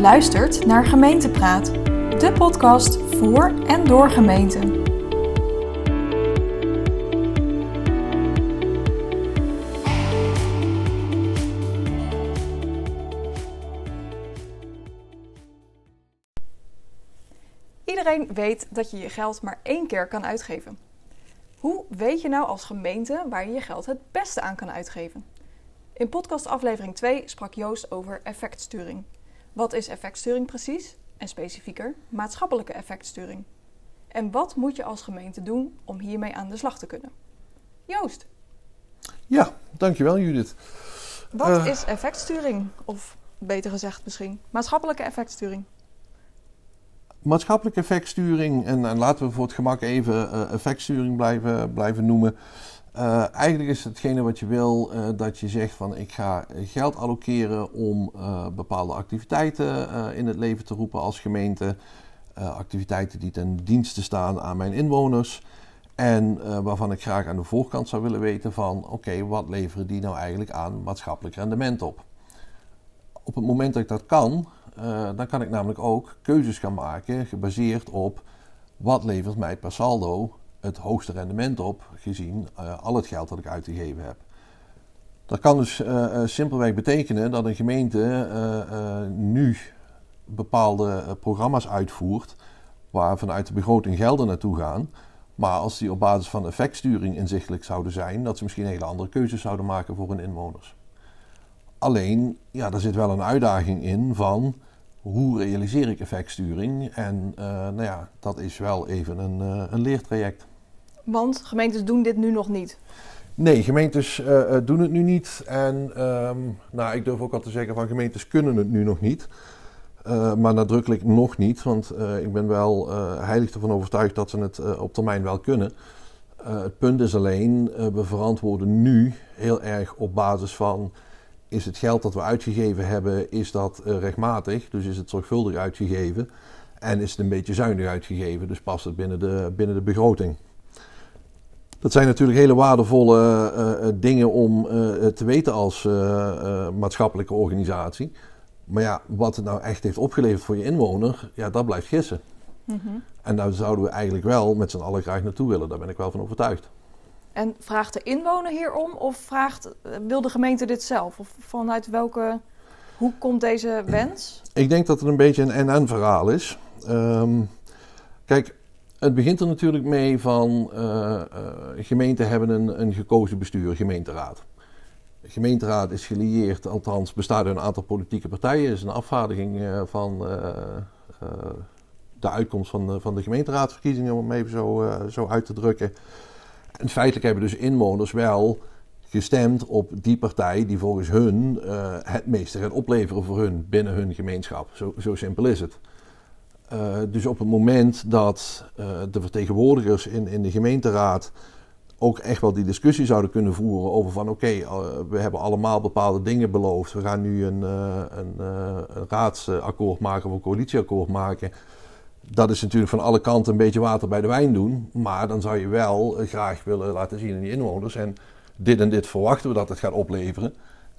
Luistert naar Gemeentepraat, de podcast voor en door gemeenten. Iedereen weet dat je je geld maar één keer kan uitgeven. Hoe weet je nou als gemeente waar je je geld het beste aan kan uitgeven? In podcast aflevering 2 sprak Joost over effectsturing. Wat is effectsturing precies? En specifieker, maatschappelijke effectsturing. En wat moet je als gemeente doen om hiermee aan de slag te kunnen? Joost. Ja, dankjewel Judith. Wat uh, is effectsturing? Of beter gezegd misschien, maatschappelijke effectsturing? Maatschappelijke effectsturing, en, en, laten we voor het gemak even uh, effectsturing blijven, blijven noemen. Uh, eigenlijk is hetgene wat je wil uh, dat je zegt van ik ga geld allokeren om uh, bepaalde activiteiten in het leven te roepen als gemeente. activiteiten die ten dienste staan aan mijn inwoners. En waarvan ik graag aan de voorkant zou willen weten van oké, wat leveren die nou eigenlijk aan maatschappelijk rendement op? Op het moment dat ik dat kan, dan kan ik namelijk ook keuzes gaan maken gebaseerd op wat levert mij per saldo het hoogste rendement op, gezien uh, al het geld dat ik uitgegeven heb. Dat kan dus uh, simpelweg betekenen dat een gemeente nu bepaalde programma's uitvoert waar vanuit de begroting gelden naartoe gaan. Maar als die op basis van effectsturing inzichtelijk zouden zijn, dat ze misschien hele andere keuzes zouden maken voor hun inwoners. Alleen, ja, daar zit wel een uitdaging in van hoe realiseer ik effectsturing? En nou ja, dat is wel even een, een leertraject. Want gemeentes doen dit nu nog niet. Nee, gemeentes uh, doen het nu niet. En um, nou, ik durf ook al te zeggen van gemeentes kunnen het nu nog niet. Maar nadrukkelijk nog niet, want ik ben wel heilig ervan overtuigd dat ze het op termijn wel kunnen. het punt is alleen, we verantwoorden nu heel erg op basis van... is het geld dat we uitgegeven hebben, is dat rechtmatig? Dus is het zorgvuldig uitgegeven? En is het een beetje zuinig uitgegeven? Dus past het binnen de, binnen de begroting? Dat zijn natuurlijk hele waardevolle uh, dingen om te weten als maatschappelijke organisatie. Maar ja, wat het nou echt heeft opgeleverd voor je inwoner, ja, dat blijft gissen. Mm -hmm. En daar zouden we eigenlijk wel met z'n allen graag naartoe willen. Daar ben ik wel van overtuigd. En vraagt de inwoner hierom of vraagt, wil de gemeente dit zelf? Of vanuit welke, hoe komt deze wens? Ik denk dat het een beetje een en-en verhaal is. Um, kijk, het begint er natuurlijk mee van uh, uh, gemeenten hebben een, een gekozen bestuur, gemeenteraad. Gemeenteraad is gelieerd, althans bestaat uit een aantal politieke partijen. is een afvaardiging van de uitkomst van, van de gemeenteraadsverkiezingen, om het even zo, zo uit te drukken. En feitelijk hebben dus inwoners wel gestemd op die partij die volgens hun het meeste gaat opleveren voor hun binnen hun gemeenschap. Zo, zo simpel is het. Uh, dus op het moment dat uh, de vertegenwoordigers in, in de gemeenteraad ook echt wel die discussie zouden kunnen voeren over van oké, we hebben allemaal bepaalde dingen beloofd. We gaan nu een, een, een raadsakkoord maken of een coalitieakkoord maken. Dat is natuurlijk van alle kanten een beetje water bij de wijn doen. Maar dan zou je wel graag willen laten zien aan die inwoners. En dit en dit verwachten we dat het gaat opleveren.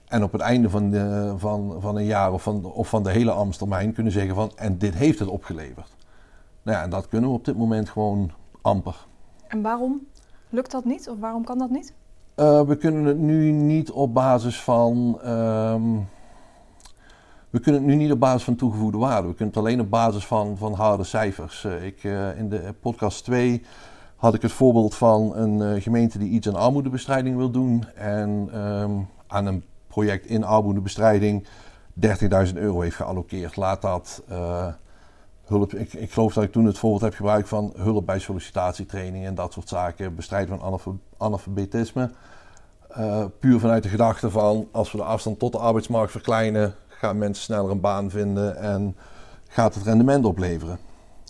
En op het einde van, de, van, van een jaar of van, of van de hele ambtstermijn kunnen zeggen van... en dit heeft het opgeleverd. Nou ja, en dat kunnen we op dit moment gewoon amper. En waarom lukt dat niet? Of waarom kan dat niet? Uh, we kunnen het nu niet op basis van... Um, we kunnen het nu niet op basis van toegevoegde waarde. We kunnen het alleen op basis van, van harde cijfers. Uh, ik, uh, in de podcast 2 had ik het voorbeeld van een gemeente die iets aan armoedebestrijding wil doen. En um, aan een project in armoedebestrijding 30.000 euro heeft geallokeerd. Laat dat hulp. Ik, ik, geloof dat ik toen het voorbeeld heb gebruikt van hulp bij sollicitatietraining en dat soort zaken. Bestrijden van analfabetisme. Puur vanuit de gedachte van als we de afstand tot de arbeidsmarkt verkleinen, gaan mensen sneller een baan vinden en gaat het rendement opleveren.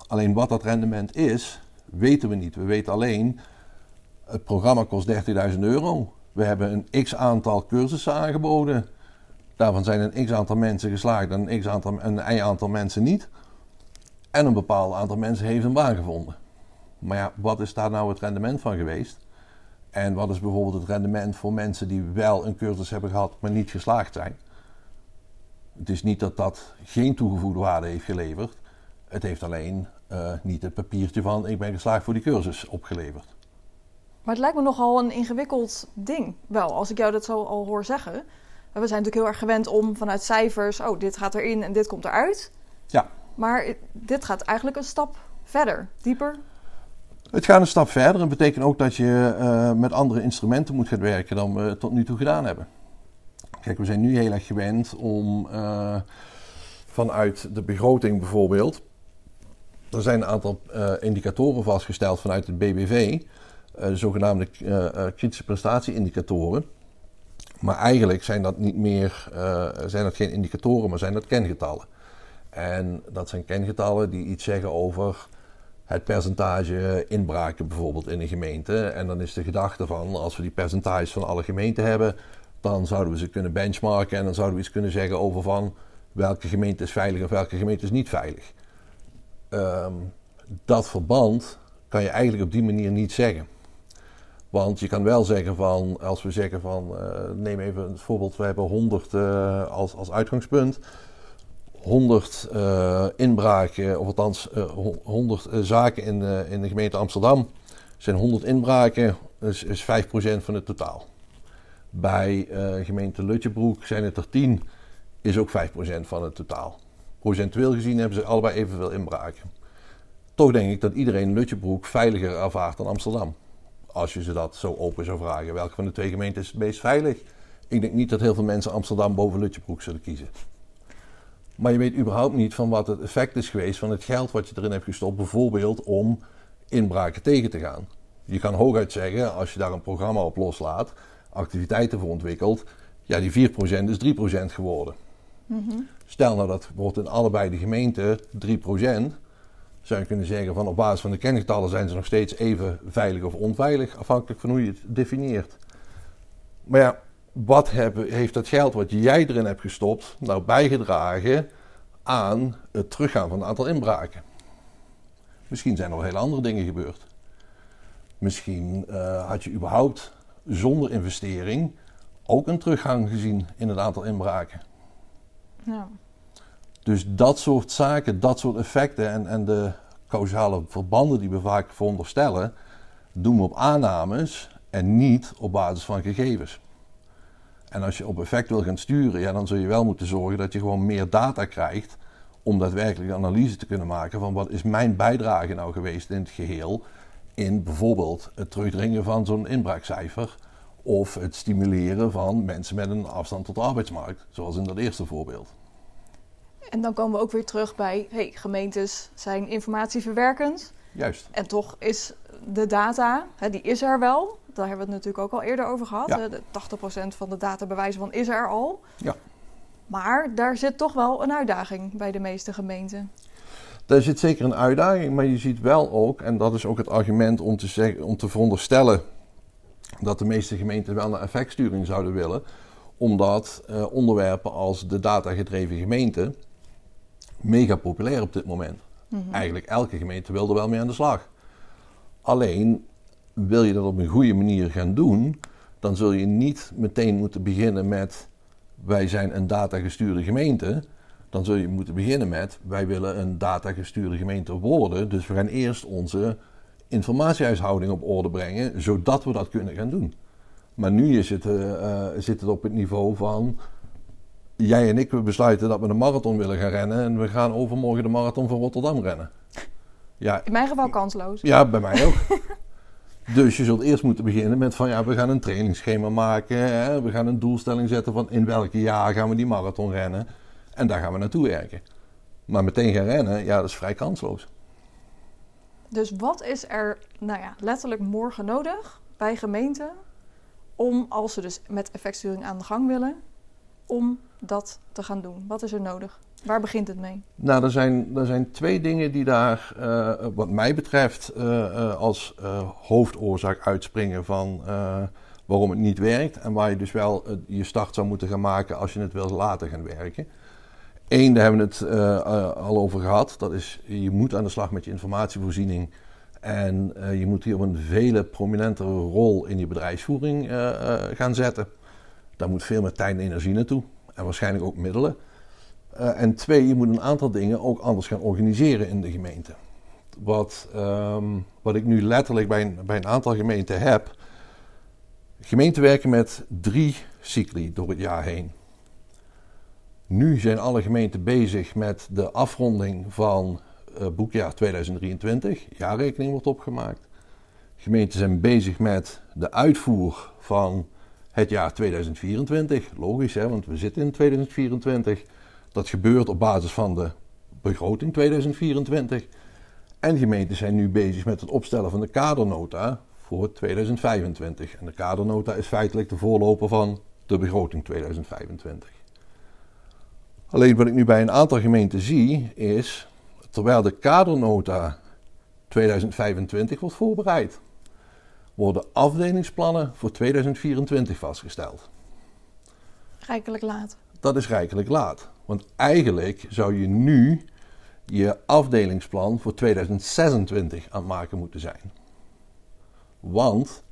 Alleen wat dat rendement is, weten we niet. We weten alleen, het programma kost 30.000 euro. We hebben een x aantal cursussen aangeboden. Daarvan zijn een x aantal mensen geslaagd en een, x aantal, een y aantal mensen niet. En een bepaald aantal mensen heeft een baan gevonden. Maar ja, wat is daar nou het rendement van geweest? En wat is bijvoorbeeld het rendement voor mensen die wel een cursus hebben gehad, maar niet geslaagd zijn? Het is niet dat dat geen toegevoegde waarde heeft geleverd. Het heeft alleen uh, niet het papiertje van ik ben geslaagd voor die cursus opgeleverd. Maar het lijkt me nogal een ingewikkeld ding. Wel, als ik jou dat zo al hoor zeggen. We zijn natuurlijk heel erg gewend om vanuit cijfers, oh, dit gaat erin en dit komt eruit. Ja. Maar dit gaat eigenlijk een stap verder, dieper. Het gaat een stap verder en betekent ook dat je uh, met andere instrumenten moet gaan werken dan we tot nu toe gedaan hebben. Kijk, we zijn nu heel erg gewend om uh, vanuit de begroting bijvoorbeeld. Er zijn een aantal uh, indicatoren vastgesteld vanuit het BBV, de zogenaamde kritische prestatieindicatoren. Maar eigenlijk zijn dat niet meer, zijn dat geen indicatoren, maar zijn dat kengetallen. En dat zijn kengetallen die iets zeggen over het percentage inbraken bijvoorbeeld in een gemeente. En dan is de gedachte van, als we die percentages van alle gemeenten hebben, dan zouden we ze kunnen benchmarken en dan zouden we iets kunnen zeggen over van welke gemeente is veilig en welke gemeente is niet veilig. Um, dat verband kan je eigenlijk op die manier niet zeggen. Want je kan wel zeggen van, als we zeggen van, uh, neem even het voorbeeld, we hebben 100 uh, als, als uitgangspunt. 100 uh, inbraken, of althans 100 zaken in, in de gemeente Amsterdam. zijn 100 inbraken, is, is 5% van het totaal. Bij uh, gemeente Lutjebroek zijn het er 10, is ook 5% van het totaal. Procentueel gezien hebben ze allebei evenveel inbraken. Toch denk ik dat iedereen Lutjebroek veiliger ervaart dan Amsterdam. Als je ze dat zo open zou vragen. Welke van de twee gemeenten is het meest veilig? Ik denk niet dat heel veel mensen Amsterdam boven Lutjebroek zullen kiezen. Maar je weet überhaupt niet van wat het effect is geweest van het geld wat je erin hebt gestopt, bijvoorbeeld om inbraken tegen te gaan. Je kan hooguit zeggen, als je daar een programma op loslaat, activiteiten voor ontwikkeld, ja, die 4% is 3% geworden. Mm Stel nou dat wordt in allebei de gemeenten 3%, zou je kunnen zeggen van op basis van de kengetallen zijn ze nog steeds even veilig of onveilig, afhankelijk van hoe je het definieert. Maar ja, wat heeft dat geld wat jij erin hebt gestopt nou bijgedragen aan het teruggaan van het aantal inbraken? Misschien zijn er wel hele andere dingen gebeurd. Misschien uh, had je überhaupt zonder investering ook een teruggang gezien in het aantal inbraken. Ja. Dus dat soort zaken, dat soort effecten en, en de causale verbanden die we vaak veronderstellen, doen we op aannames en niet op basis van gegevens. En als je op effect wil gaan sturen, ja, dan zul je wel moeten zorgen dat je gewoon meer data krijgt om daadwerkelijk een analyse te kunnen maken van wat is mijn bijdrage nou geweest in het geheel in bijvoorbeeld het terugdringen van zo'n inbraakcijfer of het stimuleren van mensen met een afstand tot de arbeidsmarkt, zoals in dat eerste voorbeeld. En dan komen we ook weer terug bij, hey, gemeentes zijn informatieverwerkend. Juist. En toch is de data, hè, die is er wel. Daar hebben we het natuurlijk ook al eerder over gehad. Ja. De 80% van de data bewijzen van is er al. Ja. Maar daar zit toch wel een uitdaging bij de meeste gemeenten. Daar zit zeker een uitdaging, maar je ziet wel ook, en dat is ook het argument om te, zeggen, om te veronderstellen dat de meeste gemeenten wel naar effectsturing zouden willen, omdat uh, onderwerpen als de datagedreven gemeente mega populair op dit moment. Mm -hmm. Eigenlijk elke gemeente wil er wel mee aan de slag. Alleen wil je dat op een goede manier gaan doen, dan zul je niet meteen moeten beginnen met wij zijn een datagestuurde gemeente. Dan zul je moeten beginnen met wij willen een datagestuurde gemeente worden. Dus we gaan eerst onze informatiehuishouding op orde brengen, zodat we dat kunnen gaan doen. Maar nu is het, uh, zit het op het niveau van jij en ik we besluiten dat we een marathon willen gaan rennen en we gaan overmorgen de marathon van Rotterdam rennen. Ja, In mijn geval kansloos. Ja, bij mij ook. dus je zult eerst moeten beginnen met van ja, we gaan een trainingsschema maken. Hè? We gaan een doelstelling zetten van in welk jaar gaan we die marathon rennen. En daar gaan we naartoe werken. Maar meteen gaan rennen, ja, dat is vrij kansloos. Dus wat is er, nou ja, letterlijk morgen nodig bij gemeenten om, als ze dus met effectsturing aan de gang willen, om dat te gaan doen? Wat is er nodig? Waar begint het mee? Nou, er zijn, er zijn twee dingen die daar, uh, wat mij betreft, uh, als hoofdoorzaak uitspringen van waarom het niet werkt. En waar je dus wel je start zou moeten gaan maken als je het wil laten gaan werken. Eén, daar hebben we het al over gehad. Dat is, je moet aan de slag met je informatievoorziening. En je moet hier op een vele prominentere rol in je bedrijfsvoering gaan zetten. Daar moet veel meer tijd en energie naartoe. En waarschijnlijk ook middelen. En twee, je moet een aantal dingen ook anders gaan organiseren in de gemeente. Wat, um, wat ik nu letterlijk bij een, bij een aantal gemeenten heb. Gemeenten werken met drie cycli door het jaar heen. Nu zijn alle gemeenten bezig met de afronding van uh, boekjaar 2023. Jaarrekening wordt opgemaakt. Gemeenten zijn bezig met de uitvoer van het jaar 2024. Logisch, hè, want we zitten in 2024. Dat gebeurt op basis van de begroting 2024. En gemeenten zijn nu bezig met het opstellen van de kadernota voor 2025. En de kadernota is feitelijk de voorloper van de begroting 2025. Alleen wat ik nu bij een aantal gemeenten zie is, terwijl de kadernota 2025 wordt voorbereid, worden afdelingsplannen voor 2024 vastgesteld. Rijkelijk laat. Dat is rijkelijk laat. Want eigenlijk zou je nu je afdelingsplan voor 2026 aan het maken moeten zijn. Want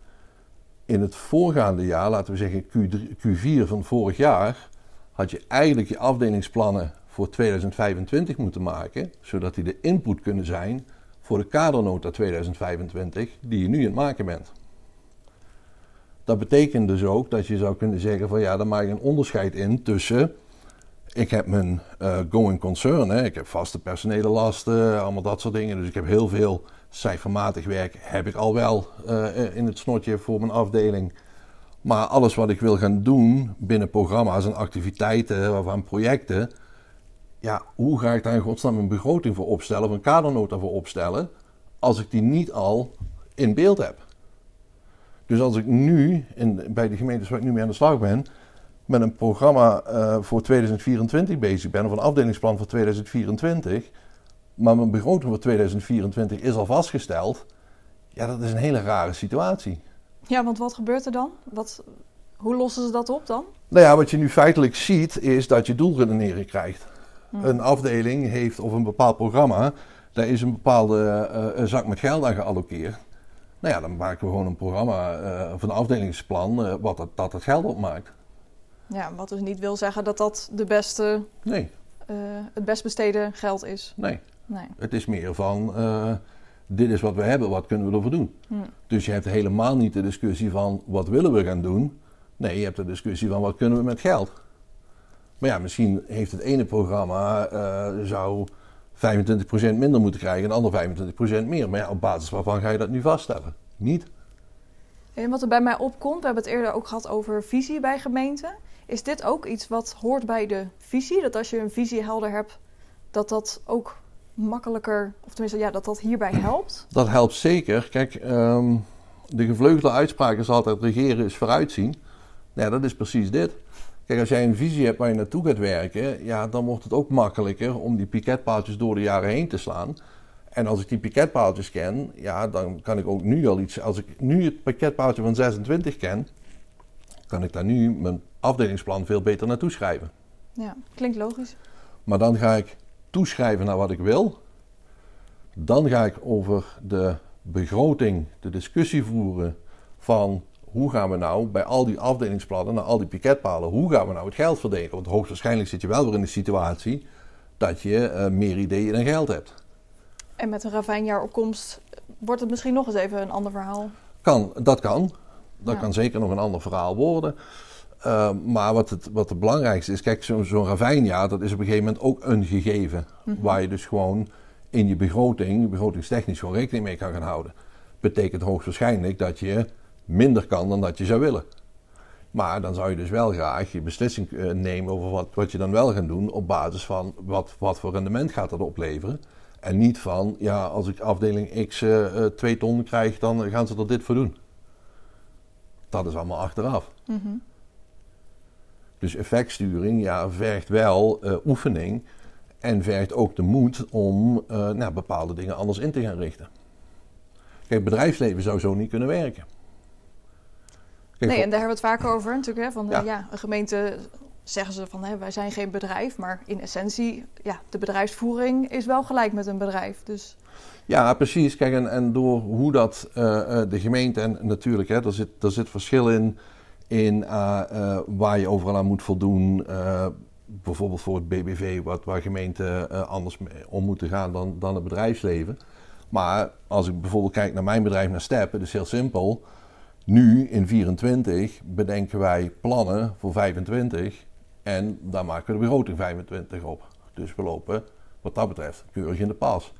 in het voorgaande jaar, laten we zeggen Q3, Q4 van vorig jaar, had je eigenlijk je afdelingsplannen voor 2025 moeten maken, zodat die de input kunnen zijn voor de kadernota 2025 die je nu aan het maken bent. Dat betekent dus ook dat je zou kunnen zeggen van ja, dan maak je een onderscheid in tussen ik heb mijn uh, going concern, hè. ik heb vaste personele lasten, allemaal dat soort dingen. Dus ik heb heel veel cijfermatig werk, heb ik al wel uh, in het snotje voor mijn afdeling. Maar alles wat ik wil gaan doen binnen programma's en activiteiten of aan projecten, ja, hoe ga ik daar in godsnaam een begroting voor opstellen of een kadernota voor opstellen, als ik die niet al in beeld heb? Dus als ik nu, in, bij de gemeentes waar ik nu mee aan de slag ben, met een programma uh, voor 2024 bezig ben, of een afdelingsplan voor 2024, maar mijn begroting voor 2024 is al vastgesteld, ja, dat is een hele rare situatie. Ja, want wat gebeurt er dan? Wat, hoe lossen ze dat op dan? Nou ja, wat je nu feitelijk ziet, is dat je doelredenering krijgt. Hm. Een afdeling heeft, of een bepaald programma, daar is een bepaalde uh, zak met geld aan gealloceerd. Nou ja, dan maken we gewoon een programma uh, of een afdelingsplan wat dat, dat het geld opmaakt. Ja, wat dus niet wil zeggen dat dat de beste, nee. Het best besteden geld is. Nee. nee. Het is meer van, dit is wat we hebben, wat kunnen we ervoor doen? Hm. Dus je hebt helemaal niet de discussie van, wat willen we gaan doen? Nee, je hebt de discussie van, wat kunnen we met geld? Maar ja, misschien heeft het ene programma, uh, zou 25% minder moeten krijgen en de ander 25% meer. Maar ja, op basis waarvan ga je dat nu vaststellen? Niet. En wat er bij mij opkomt, we hebben het eerder ook gehad over visie bij gemeenten. Is dit ook iets wat hoort bij de visie? Dat als je een visie helder hebt, dat dat ook makkelijker, of tenminste ja, dat dat hierbij helpt? Dat helpt zeker. Kijk, um, de gevleugelde uitspraak is altijd regeren is vooruitzien. Nou, dat is precies dit. Kijk, als jij een visie hebt waar je naartoe gaat werken, ja, dan wordt het ook makkelijker om die piketpaaltjes door de jaren heen te slaan. En als ik die piketpaaltjes ken, ja, dan kan ik ook nu al iets. Als ik nu het piketpaaltje van 26 ken, kan ik daar nu mijn afdelingsplan veel beter naartoe schrijven. Ja, klinkt logisch. Maar dan ga ik toeschrijven naar wat ik wil. Dan ga ik over de begroting de discussie voeren van hoe gaan we nou bij al die afdelingsplannen, naar al die piketpalen, hoe gaan we nou het geld verdelen? Want hoogstwaarschijnlijk zit je wel weer in de situatie dat je uh, meer ideeën dan geld hebt. En met een ravijnjaaropkomst wordt het misschien nog eens even een ander verhaal. Kan, dat kan. Dat kan zeker nog een ander verhaal worden. Uh, maar wat het, wat het belangrijkste is, kijk, zo'n zo ravijnjaar, dat is op een gegeven moment ook een gegeven. Mm -hmm. Waar je dus gewoon in je begroting, begrotingstechnisch, gewoon rekening mee kan gaan houden. Betekent hoogstwaarschijnlijk dat je minder kan dan dat je zou willen. Maar dan zou je dus wel graag je beslissing uh, nemen over wat, wat je dan wel gaat doen op basis van wat, wat voor rendement gaat dat opleveren. En niet van, ja, als ik afdeling X uh, 2 ton krijg, dan gaan ze er dit voor doen. Dat is allemaal achteraf. Mm -hmm. Dus effectsturing ja, vergt wel uh, oefening en vergt ook de moed om uh, nou, bepaalde dingen anders in te gaan richten. Kijk, bedrijfsleven zou zo niet kunnen werken. Kijk, nee, en daar hebben we het vaak over natuurlijk. Hè, van, ja. ja een gemeente zeggen ze van hè, wij zijn geen bedrijf, maar in essentie, ja, de bedrijfsvoering is wel gelijk met een bedrijf. Dus... Ja, precies. Kijk, en, en door hoe dat uh, de gemeente, en natuurlijk, hè, er, zit, er zit verschil in, in uh, uh, waar je overal aan moet voldoen. bijvoorbeeld voor het BBV, wat, waar gemeenten anders om moeten gaan dan, dan het bedrijfsleven. Maar als ik bijvoorbeeld kijk naar mijn bedrijf, naar Step, het is heel simpel. Nu in 24 bedenken wij plannen voor 25 en daar maken we de begroting 25 op. Dus we lopen wat dat betreft keurig in de pas.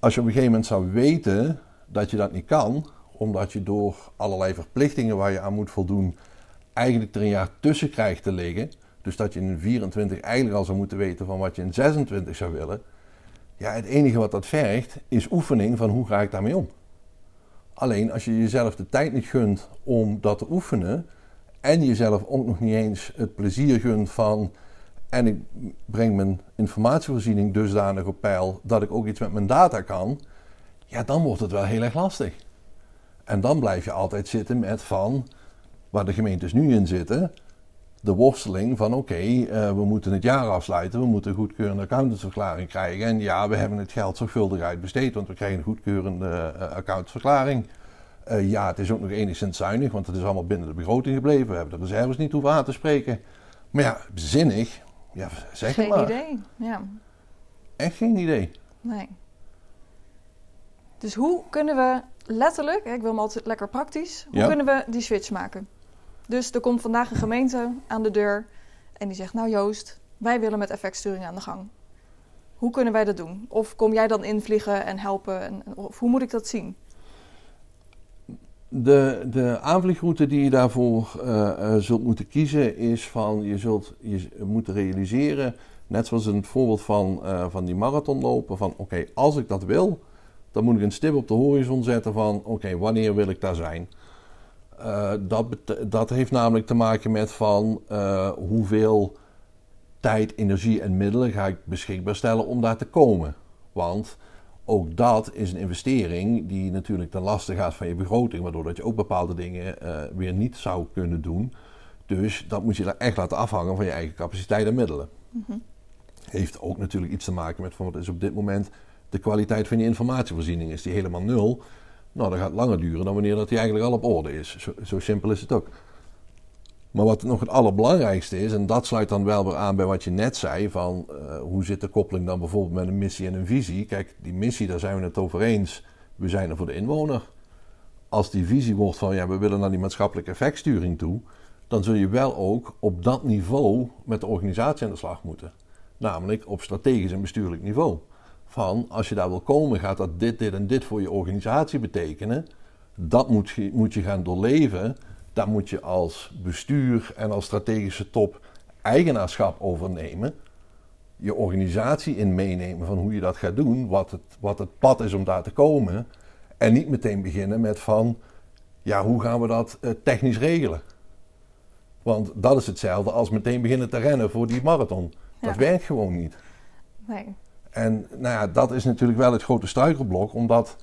Als je op een gegeven moment zou weten dat je dat niet kan, omdat je door allerlei verplichtingen waar je aan moet voldoen, eigenlijk er een jaar tussen krijgt te liggen. Dus dat je in 24 eigenlijk al zou moeten weten van wat je in 26 zou willen. Ja, het enige wat dat vergt is oefening van hoe ga ik daarmee om. Alleen als je jezelf de tijd niet gunt om dat te oefenen en jezelf ook nog niet eens het plezier gunt van en ik breng mijn informatievoorziening dusdanig op peil dat ik ook iets met mijn data kan, ja, dan wordt het wel heel erg lastig. En dan blijf je altijd zitten met van, waar de gemeentes nu in zitten, de worsteling van oké, eh, we moeten het jaar afsluiten, we moeten een goedkeurende accountantsverklaring krijgen. En ja, we hebben het geld zorgvuldig uitbesteed, want we krijgen een goedkeurende uh, accountantsverklaring. Uh, ja, het is ook nog enigszins zuinig, want het is allemaal binnen de begroting gebleven. We hebben de reserves niet hoeven aan te spreken. Maar ja, zinnig, ja, zeg Geen maar. idee, ja. Echt geen idee. Nee. Dus hoe kunnen we letterlijk, ik wil hem altijd lekker praktisch, hoe Ja. kunnen we die switch maken? Dus er komt vandaag een gemeente aan de deur en die zegt, nou Joost, wij willen met effectsturing aan de gang. Hoe kunnen wij dat doen? Of kom jij dan invliegen en helpen? En, of hoe moet ik dat zien? De, de aanvliegroute die je daarvoor eh, eh, zult moeten kiezen is van je zult je moeten realiseren, net zoals in het voorbeeld van, eh, van die marathon lopen, van oké, als ik dat wil, dan moet ik een stip op de horizon zetten van oké, wanneer wil ik daar zijn? Eh, dat, dat heeft namelijk te maken met van eh, hoeveel tijd, energie en middelen ga ik beschikbaar stellen om daar te komen. Want ook dat is een investering die natuurlijk ten laste gaat van je begroting, waardoor dat je ook bepaalde dingen eh, weer niet zou kunnen doen. Dus dat moet je echt laten afhangen van je eigen capaciteit en middelen. Heeft ook natuurlijk iets te maken met van wat is op dit moment de kwaliteit van je informatievoorziening. Is die helemaal nul? Nou, dat gaat langer duren dan wanneer dat die eigenlijk al op orde is. Zo, simpel is het ook. Maar wat nog het allerbelangrijkste is, en dat sluit dan wel weer aan bij wat je net zei, van eh, hoe zit de koppeling dan bijvoorbeeld met een missie en een visie? Kijk, die missie, daar zijn we het over eens. We zijn er voor de inwoner. Als die visie wordt van, ja, we willen naar die maatschappelijke effectsturing toe, dan zul je wel ook op dat niveau met de organisatie aan de slag moeten. Namelijk op strategisch en bestuurlijk niveau. Van, als je daar wil komen, gaat dat dit, dit en dit voor je organisatie betekenen. Dat moet je, moet je gaan doorleven. Daar moet je als bestuur en als strategische top eigenaarschap overnemen. Je organisatie in meenemen van hoe je dat gaat doen. Wat het, wat het pad is om daar te komen. En niet meteen beginnen met van, ja, hoe gaan we dat eh, technisch regelen? Want dat is hetzelfde als meteen beginnen te rennen voor die marathon. Dat werkt gewoon niet. Nee. En nou ja, dat is natuurlijk wel het grote struikelblok, omdat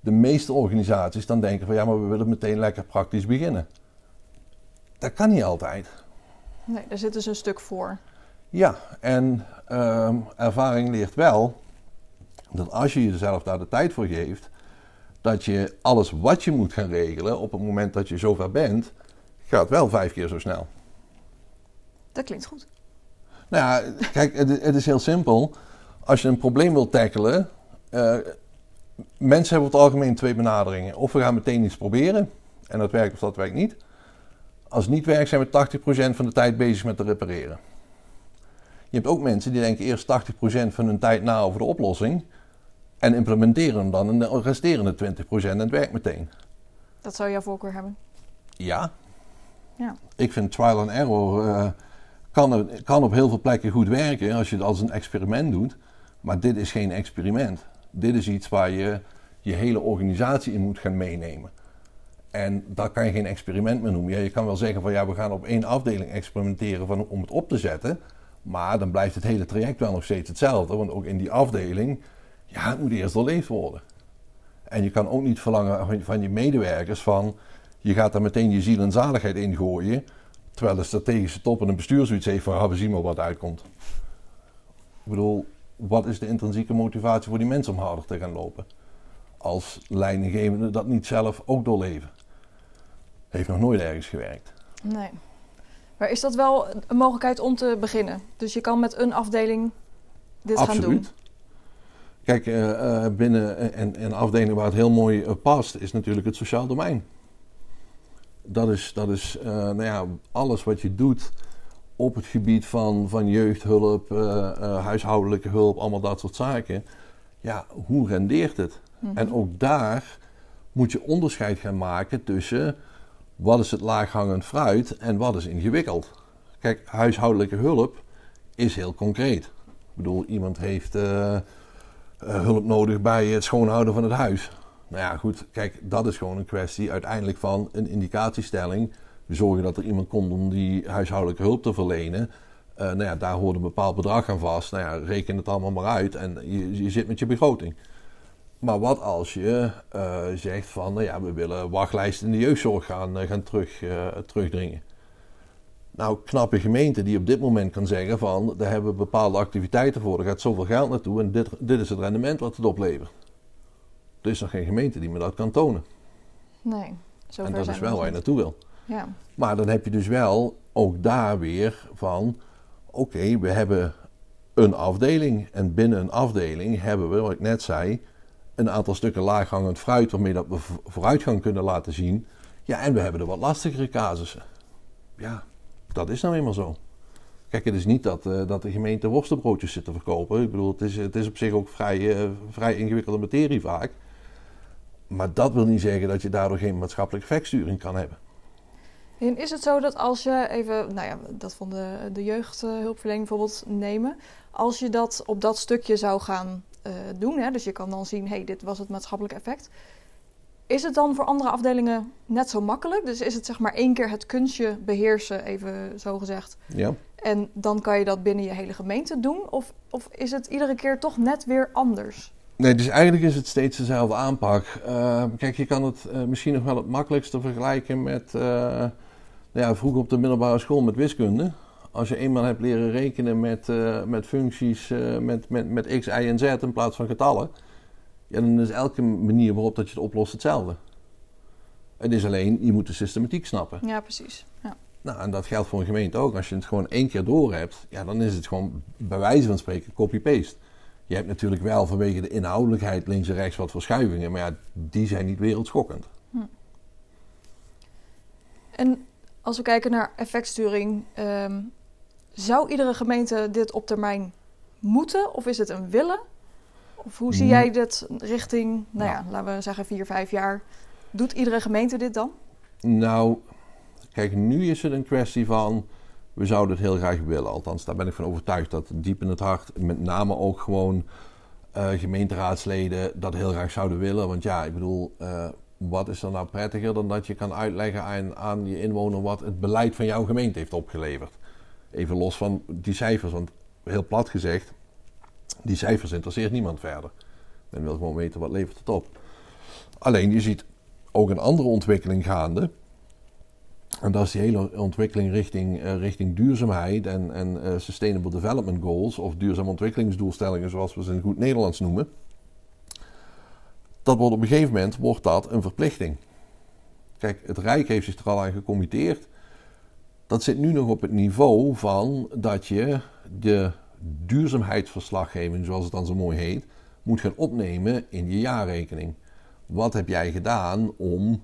de meeste organisaties dan denken van ja, maar we willen meteen lekker praktisch beginnen. Dat kan niet altijd. nee, daar zit dus een stuk voor. Ja, en ehm, ervaring leert wel dat als je jezelf daar de tijd voor geeft, dat je alles wat je moet gaan regelen op het moment dat je zover bent, gaat wel vijf keer zo snel. Dat klinkt goed. Nou ja, kijk, het, het is heel simpel. Als je een probleem wilt tackelen, eh, mensen hebben over het algemeen twee benaderingen. Of we gaan meteen iets proberen, en dat werkt of dat werkt niet. Als het niet werkt, zijn we 80% van de tijd bezig met te repareren. Je hebt ook mensen die denken eerst 80% van hun tijd na over de oplossing. En implementeren hem dan en de resterende 20% en het werkt meteen. Dat zou jouw voorkeur hebben. Ja. Ja. Ik vind trial and error eh, kan, er- kan op heel veel plekken goed werken als je het als een experiment doet. Maar dit is geen experiment. Dit is iets waar je je hele organisatie in moet gaan meenemen. En dat kan je geen experiment meer noemen. Ja, je kan wel zeggen van ja, we gaan op één afdeling experimenteren van, om het op te zetten. Maar dan blijft het hele traject wel nog steeds hetzelfde. Want ook in die afdeling, ja, het moet eerst doorleefd worden. En je kan ook niet verlangen van- je medewerkers van... je gaat daar meteen je ziel en zaligheid in gooien... terwijl de strategische top en een bestuur zoiets heeft van... we zien wel wat uitkomt. Ik bedoel, wat is de intrinsieke motivatie voor die mensen om harder te gaan lopen? Als leidinggevende dat niet zelf ook doorleven. Heeft nog nooit ergens gewerkt. Nee. Maar is dat wel een mogelijkheid om te beginnen? Dus je kan met een afdeling dit gaan doen? Absoluut. Kijk, eh, eh, binnen een, een afdeling waar het heel mooi eh, past, is natuurlijk het sociaal domein. Dat is, dat is nou ja, alles wat je doet op het gebied van, van jeugdhulp, eh, eh, huishoudelijke hulp, allemaal dat soort zaken. Ja, hoe rendeert het? Mhm. En ook daar moet je onderscheid gaan maken tussen wat is het laaghangend fruit en wat is ingewikkeld. Kijk, huishoudelijke hulp is heel concreet. Ik bedoel, iemand heeft eh, hulp nodig bij het schoonhouden van het huis. Nou ja, goed, kijk, dat is gewoon een kwestie uiteindelijk van een indicatiestelling. We zorgen dat er iemand komt om die huishoudelijke hulp te verlenen. Eh, nou ja, daar hoort een bepaald bedrag aan vast. Nou ja, reken het allemaal maar uit en je, je zit met je begroting. Maar wat als je eh, zegt van, nou ja, we willen wachtlijsten in de jeugdzorg gaan, eh, gaan terug, terugdringen. Nou, knappe gemeente die op dit moment kan zeggen van, daar hebben we bepaalde activiteiten voor, er gaat zoveel geld naartoe en dit, dit is het rendement wat het oplevert. Er is nog geen gemeente die me dat kan tonen. Nee, zover en dat zijn is we wel waar je naartoe wil. Ja. Maar dan heb je dus wel ook daar weer van: oké, we hebben een afdeling. En binnen een afdeling hebben we, wat ik net zei, een aantal stukken laaghangend fruit waarmee dat we vo- vooruitgang kunnen laten zien. Ja, en we hebben de wat lastigere casussen. Ja, dat is nou eenmaal zo. Kijk, het is niet dat, eh, dat de gemeente worstenbroodjes zit te verkopen. Ik bedoel, het is, het is op zich ook vrij, eh, vrij ingewikkelde materie vaak. Maar dat wil niet zeggen dat je daardoor geen maatschappelijke effectsturing kan hebben. En is het zo dat als je even, nou ja, dat van de, de jeugdhulpverlening bijvoorbeeld nemen, als je dat op dat stukje zou gaan eh, doen, hè, dus je kan dan zien, hey, dit was het maatschappelijk effect. Is het dan voor andere afdelingen net zo makkelijk? Dus is het zeg maar één keer het kunstje beheersen, even zo gezegd, Ja. en dan kan je dat binnen je hele gemeente doen? Of, of is het iedere keer toch net weer anders? Nee, dus eigenlijk is het steeds dezelfde aanpak. Eh, kijk, je kan het eh, misschien nog wel het makkelijkste vergelijken met ja, vroeger op de middelbare school met wiskunde. Als je eenmaal hebt leren rekenen met, eh, met functies eh, met, met, met x, y en z in plaats van getallen, ja, dan is elke manier waarop dat je het oplost hetzelfde. Het is alleen, je moet de systematiek snappen. Ja, precies. Ja. Nou, en dat geldt voor een gemeente ook. Als je het gewoon één keer door hebt, ja, dan is het gewoon bij wijze van spreken copy-paste. Je hebt natuurlijk wel vanwege de inhoudelijkheid links en rechts wat verschuivingen, maar ja, die zijn niet wereldschokkend. En als we kijken naar effectsturing, ehm, zou iedere gemeente dit op termijn moeten? Of is het een willen? Of hoe zie Mm. jij dit richting, nou ja, Nou. laten we zeggen vier, vijf jaar? Doet iedere gemeente dit dan? Nou, kijk, nu is het een kwestie van, we zouden het heel graag willen. Althans, daar ben ik van overtuigd dat diep in het hart, met name ook gewoon eh, gemeenteraadsleden, dat heel graag zouden willen. Want ja, ik bedoel, eh, wat is er nou prettiger dan dat je kan uitleggen aan, aan je inwoner wat het beleid van jouw gemeente heeft opgeleverd? Even los van die cijfers, want heel plat gezegd, die cijfers interesseert niemand verder. Men wil gewoon weten wat levert het op. Alleen je ziet ook een andere ontwikkeling gaande. En dat is die hele ontwikkeling richting, eh, richting duurzaamheid en, en eh, Sustainable Development Goals, of duurzame ontwikkelingsdoelstellingen zoals we ze in goed Nederlands noemen. Dat wordt op een gegeven moment wordt dat een verplichting. Kijk, het Rijk heeft zich er al aan gecommitteerd. Dat zit nu nog op het niveau van dat je de duurzaamheidsverslaggeving, zoals het dan zo mooi heet, moet gaan opnemen in je jaarrekening. Wat heb jij gedaan om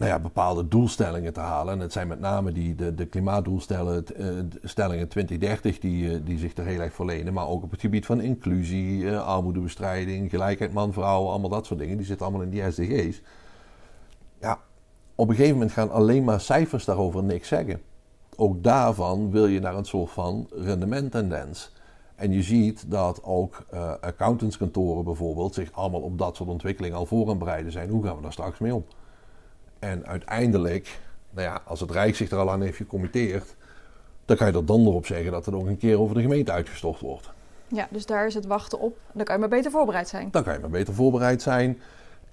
nou ja, bepaalde doelstellingen te halen? En het zijn met name die, de, de klimaatdoelstellingen eh, stellingen 2030 die, eh, die zich er heel erg verlenen. Maar ook op het gebied van inclusie, eh, armoedebestrijding, gelijkheid man-vrouw, allemaal dat soort dingen. Die zitten allemaal in die SDG's. Ja, op een gegeven moment gaan alleen maar cijfers daarover niks zeggen. Ook daarvan wil je naar een soort van rendementtendens. En je ziet dat ook eh, accountantskantoren bijvoorbeeld zich allemaal op dat soort ontwikkelingen al voor aan bereiden zijn. Hoe gaan we daar straks mee om? En uiteindelijk, nou ja, als het Rijk zich er al aan heeft gecommitteerd, dan kan je er dan op zeggen dat het ook een keer over de gemeente uitgestort wordt. Ja, dus daar is het wachten op. Dan kan je maar beter voorbereid zijn. Dan kan je maar beter voorbereid zijn.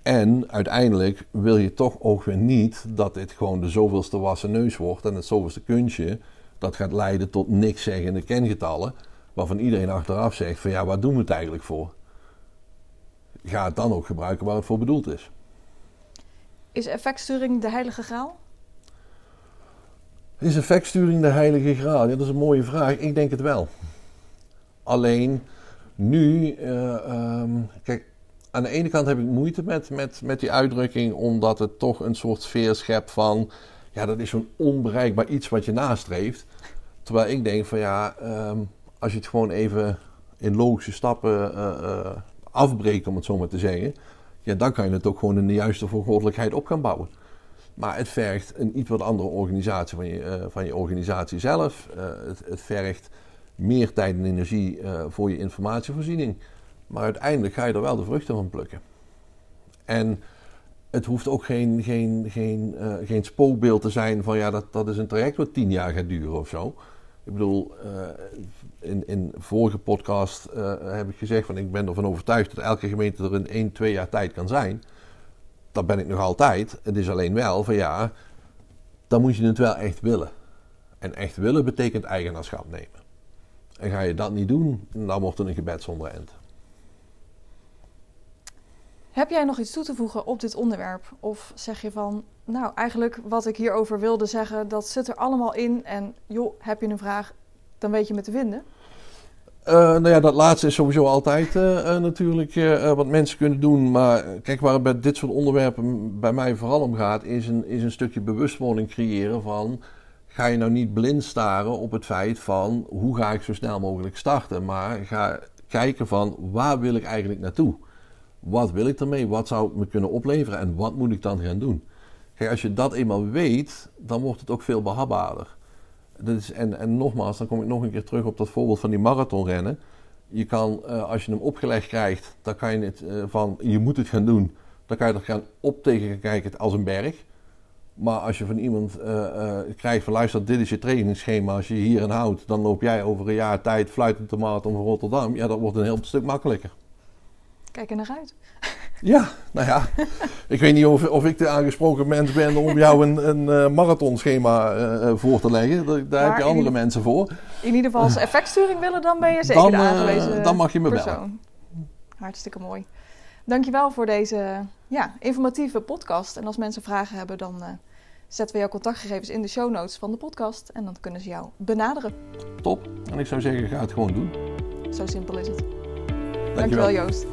En uiteindelijk wil je toch ook weer niet dat dit gewoon de zoveelste wassen neus wordt en het zoveelste kunstje. Dat gaat leiden tot niks zeggende kengetallen, waarvan iedereen achteraf zegt van ja, waar doen we het eigenlijk voor? Ga het dan ook gebruiken waar het voor bedoeld is. Is effectsturing de heilige graal? Is effectsturing de heilige graal? Ja, dat is een mooie vraag. Ik denk het wel. Alleen nu, uh, um, kijk, aan de ene kant heb ik moeite met, met, met die uitdrukking, omdat het toch een soort sfeer schept van, ja, dat is zo'n onbereikbaar iets wat je nastreeft. Terwijl ik denk van ja, um, als je het gewoon even in logische stappen uh, afbreekt, om het zo maar te zeggen, ja, dan kan je het ook gewoon in de juiste verantwoordelijkheid op gaan bouwen. Maar het vergt een iets wat andere organisatie van je, uh, van je organisatie zelf. Het, het, vergt meer tijd en energie voor je informatievoorziening. Maar uiteindelijk ga je er wel de vruchten van plukken. En het hoeft ook geen, geen, geen, geen spookbeeld te zijn van ja, dat, dat is een traject wat tien jaar gaat duren of zo. Ik bedoel, uh, in, in vorige podcast uh, heb ik gezegd van ik ben ervan overtuigd dat elke gemeente er in één, twee jaar tijd kan zijn. Dat ben ik nog altijd. Het is alleen wel van ja, dan moet je het wel echt willen. En echt willen betekent eigenaarschap nemen. En ga je dat niet doen, dan wordt het een gebed zonder end. Heb jij nog iets toe te voegen op dit onderwerp? Of zeg je van, nou eigenlijk wat ik hierover wilde zeggen, dat zit er allemaal in. En joh, heb je een vraag, dan weet je me te vinden. Uh, nou ja, dat laatste is sowieso altijd uh, uh, natuurlijk wat mensen kunnen doen. Maar kijk, waar het bij dit soort onderwerpen bij mij vooral om gaat, is een, is een stukje bewustwording creëren van. Ga je nou niet blind staren op het feit van hoe ga ik zo snel mogelijk starten, maar ga kijken van waar wil ik eigenlijk naartoe? Wat wil ik ermee? Wat zou het me kunnen opleveren? En wat moet ik dan gaan doen? Als je dat eenmaal weet, dan wordt het ook veel behapbaarder. En, en nogmaals, dan kom ik nog een keer terug op dat voorbeeld van die marathonrennen. Je kan, uh, als je hem opgelegd krijgt, dan kan je het uh, van je moet het gaan doen. Dan kan je er gaan op tegen kijken als een berg. Maar als je van iemand uh, krijgt van luister, dit is je trainingsschema. Als je je hierin houdt, dan loop jij over een jaar tijd fluitend de marathon van Rotterdam. Ja, dat wordt een heel stuk makkelijker. Kijk er naar uit. Ja, nou ja. ik weet niet of, of ik de aangesproken mens ben om jou een, een uh, marathonschema uh, voor te leggen. Daar, heb je andere mensen voor. In ieder geval als effectsturing willen, dan ben je zeker dan, de aangewezen Dan mag je me persoon. bellen. Hartstikke mooi. Dankjewel voor deze ja, informatieve podcast. En als mensen vragen hebben, dan uh, zetten we jouw contactgegevens in de show notes van de podcast. En dan kunnen ze jou benaderen. Top. En ik zou zeggen, ga het gewoon doen. Zo simpel is het. Dankjewel, Dankjewel Joost.